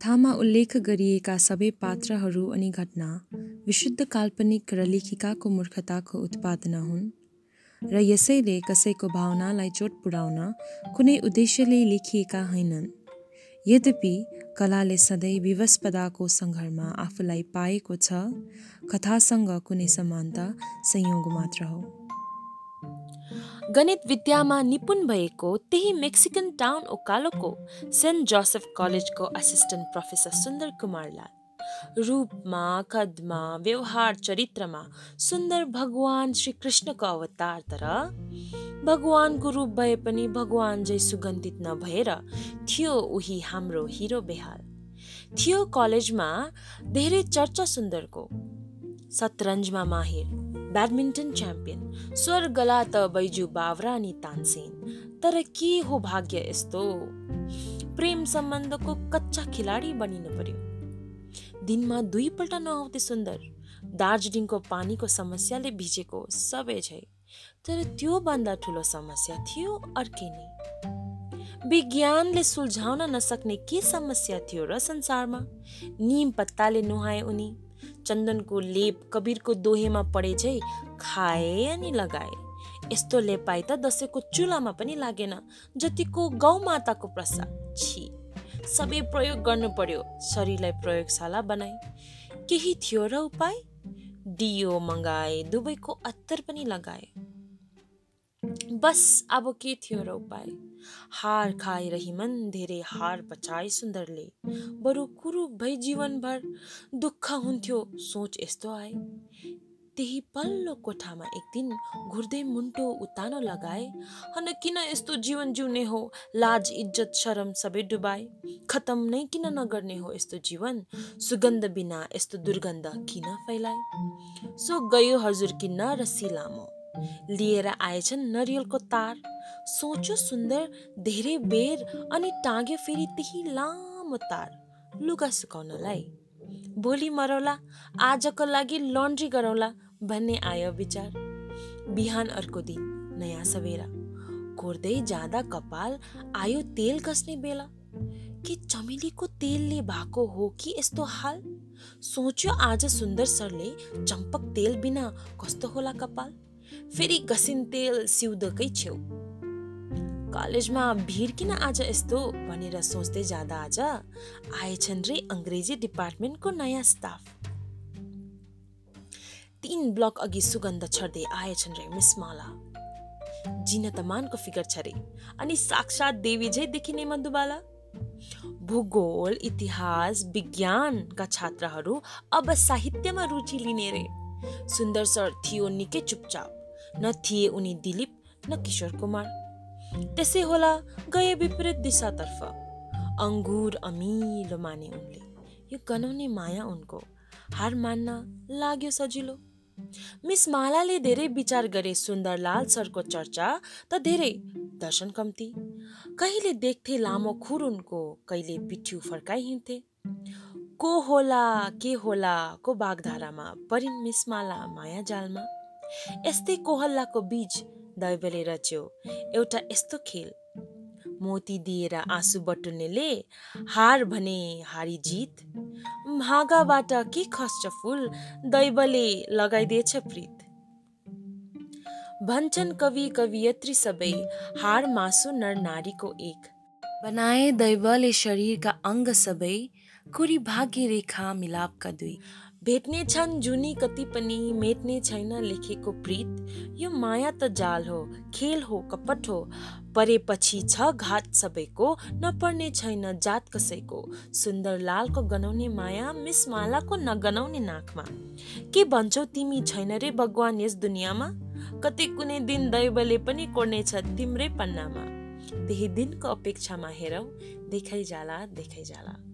कथामा उल्लेख गरिएका सबै पात्रहरू अनि घटना विशुद्ध काल्पनिक र लेखिकाको मूर्खताको उत्पादन हुन् र यसैले कसैको भावनालाई चोट पुर्याउन कुनै उद्देश्यले लेखिएका होइनन्। यद्यपि कलाले सधैँ विवस्पदाको सङ्घर्षमा आफूलाई पाएको छ कथासँग कुनै समानता संयोग मात्र हो। गणित विद्यामा निपुण भएको त्यही मेक्सिकन टाउन ओकालोको सेन्ट जोसेफ कलेजको असिस्टेन्ट प्रोफेसर सुन्दर कुमारलाल रूपमा कदमा व्यवहार चरित्रमा सुन्दर भगवान श्रीकृष्णको अवतार तर भगवानको रूप भए पनि भगवान जै सुगन्धित नभएर थियो उही हाम्रो हिरो बेहाल। थियो कलेजमा धेरै चर्चा सुन्दरको। सतरन्जमा माहिर। ब्याडमिन्टन च्याम्पियन स्वर गला त बैजु बावरा अनि तानसेन। तर के हो भाग्य यस्तो? प्रेम सम्बन्धको कच्चा खेलाडी बनिनु पर्यो। दिनमा दुईपल्ट नआउँथे सुन्दर दार्जिलिङको पानीको समस्याले भिजेको सबै छै तर त्योभन्दा ठुलो समस्या थियो अर्कै नै। विज्ञानले सुल्झाउन नसक्ने के समस्या थियो र संसारमा? निम पत्ताले नुहाए उनी चन्दनको लेप कवीरको दोहेमा पढे झै खाए अनि लगाए। यस्तो लेपाई त दसैँको चुलामा पनि लागेन जतिको गौमाताको प्रसाद। छि सबै प्रयोग गर्नु पर्यो शरीरलाई प्रयोगशाला बनाए केही थियो र उपाय? डियो मगाए दुवैको अत्तर पनि लगाए। बस अब के थियो र उपाय? हार खाएर हिमन धेरै हार पचाए सुन्दरले। बरु कुरूप भई जीवनभर दुःख हुन्थ्यो सोच यस्तो आए। त्यही पल्लो कोठामा एक दिन घुर्दै मुन्टो उतानो लगाए हन किन यस्तो जीवन जिउने हो? लाज इज्जत शरम सबै डुबाए। खतम नै किन नगर्ने हो यस्तो जीवन? सुगन्ध बिना यस्तो दुर्गन्ध किन फैलाए? सो गयो हजुर किन्न रसी लामो लिएर आएछन् नरियलको तार। सोच्यो सुन्दर धेरै बेर अनि टाँग्यो फेरि त्यही लामो तार लुगा सुकाउनलाई। भोलि मरौला आजको लागि लन्ड्री गरौँला भन्ने आयो विचार। बिहान अर्को दिन नयाँ सवेरा कोर्दै जाँदा कपाल आयो तेल कस्ने बेला। कि चमेलीको तेलले भएको हो कि यस्तो हाल? सोच्यो आज सुन्दर सरले चम्पक तेल बिना कस्तो होला कपाल? फेरि तेल सिउँदोकै छेउ। कलेजमा भिड किन आज यस्तो भनेर सोच्दै जाँदा आज आएछन् रे अङ्ग्रेजी डिपार्टमेन्टको नयाँ स्टाफ तीन ब्लक अघि सुगन्ध छर्दै आएछन् रे मिस माला। जिन तमानको फिगर छ रे अनि साक्षात देवी झै देखिने मधुबाला भूगोल इतिहास विज्ञानका छात्रहरू अब साहित्यमा रुचि लिने रे। सुन्दर सर थियो निकै चुपचाप। न थिए उनी दिलीप न किशोर कुमार। त्यसै होला गए विपरीत दिशातर्फ। अङ्गुर अमिलो माने उनले यो गनाउने माया उनको हार मान्न लाग्यो सजिलो। मिस मालाले धेरै विचार गरे सुन्दरलाल सरको चर्चा त धेरै दर्शन कम्ती। कहिले देख्थे लामो खुर उनको कहिले पिठ्यु फर्काइ हिँड्थे। को होला के होला को बागधारामा परिन् मिस माला माया जालमा। यस्तै कोहल्लाको बीज दैवले रच्यो। एउटा यस्तो खेल। मोती दिएर आँसु बटुल्नेले हार भने हारी जित। भागाबाट के खस्छ फुल? दैवले लगाइदिएछ प्रीत। भन्छन् कवि कवियत्री सबै हार मासु नर नारीको एक। बनाए दैवले शरीरका अङ्ग सबै कुरी भाग्य रेखा मिलापका दुई। भेट्ने छन् जुनी कति पनि मेट्ने छैन लेखेको प्रीत। यो माया त जाल हो खेल हो कपट हो। परेपछि छ घात सबैको नपर्ने छैन जात कसैको। सुन्दर लालको गनाउने माया मिस मालाको नगनाउने नाकमा। के भन्छौ तिमी छैन रे भगवान यस दुनियाँमा? कतै कुनै दिन दैवले पनि कोर्नेछ तिम्रै पन्नामा। त्यही दिनको अपेक्षामा हेरौ देखै जाला देखै जाला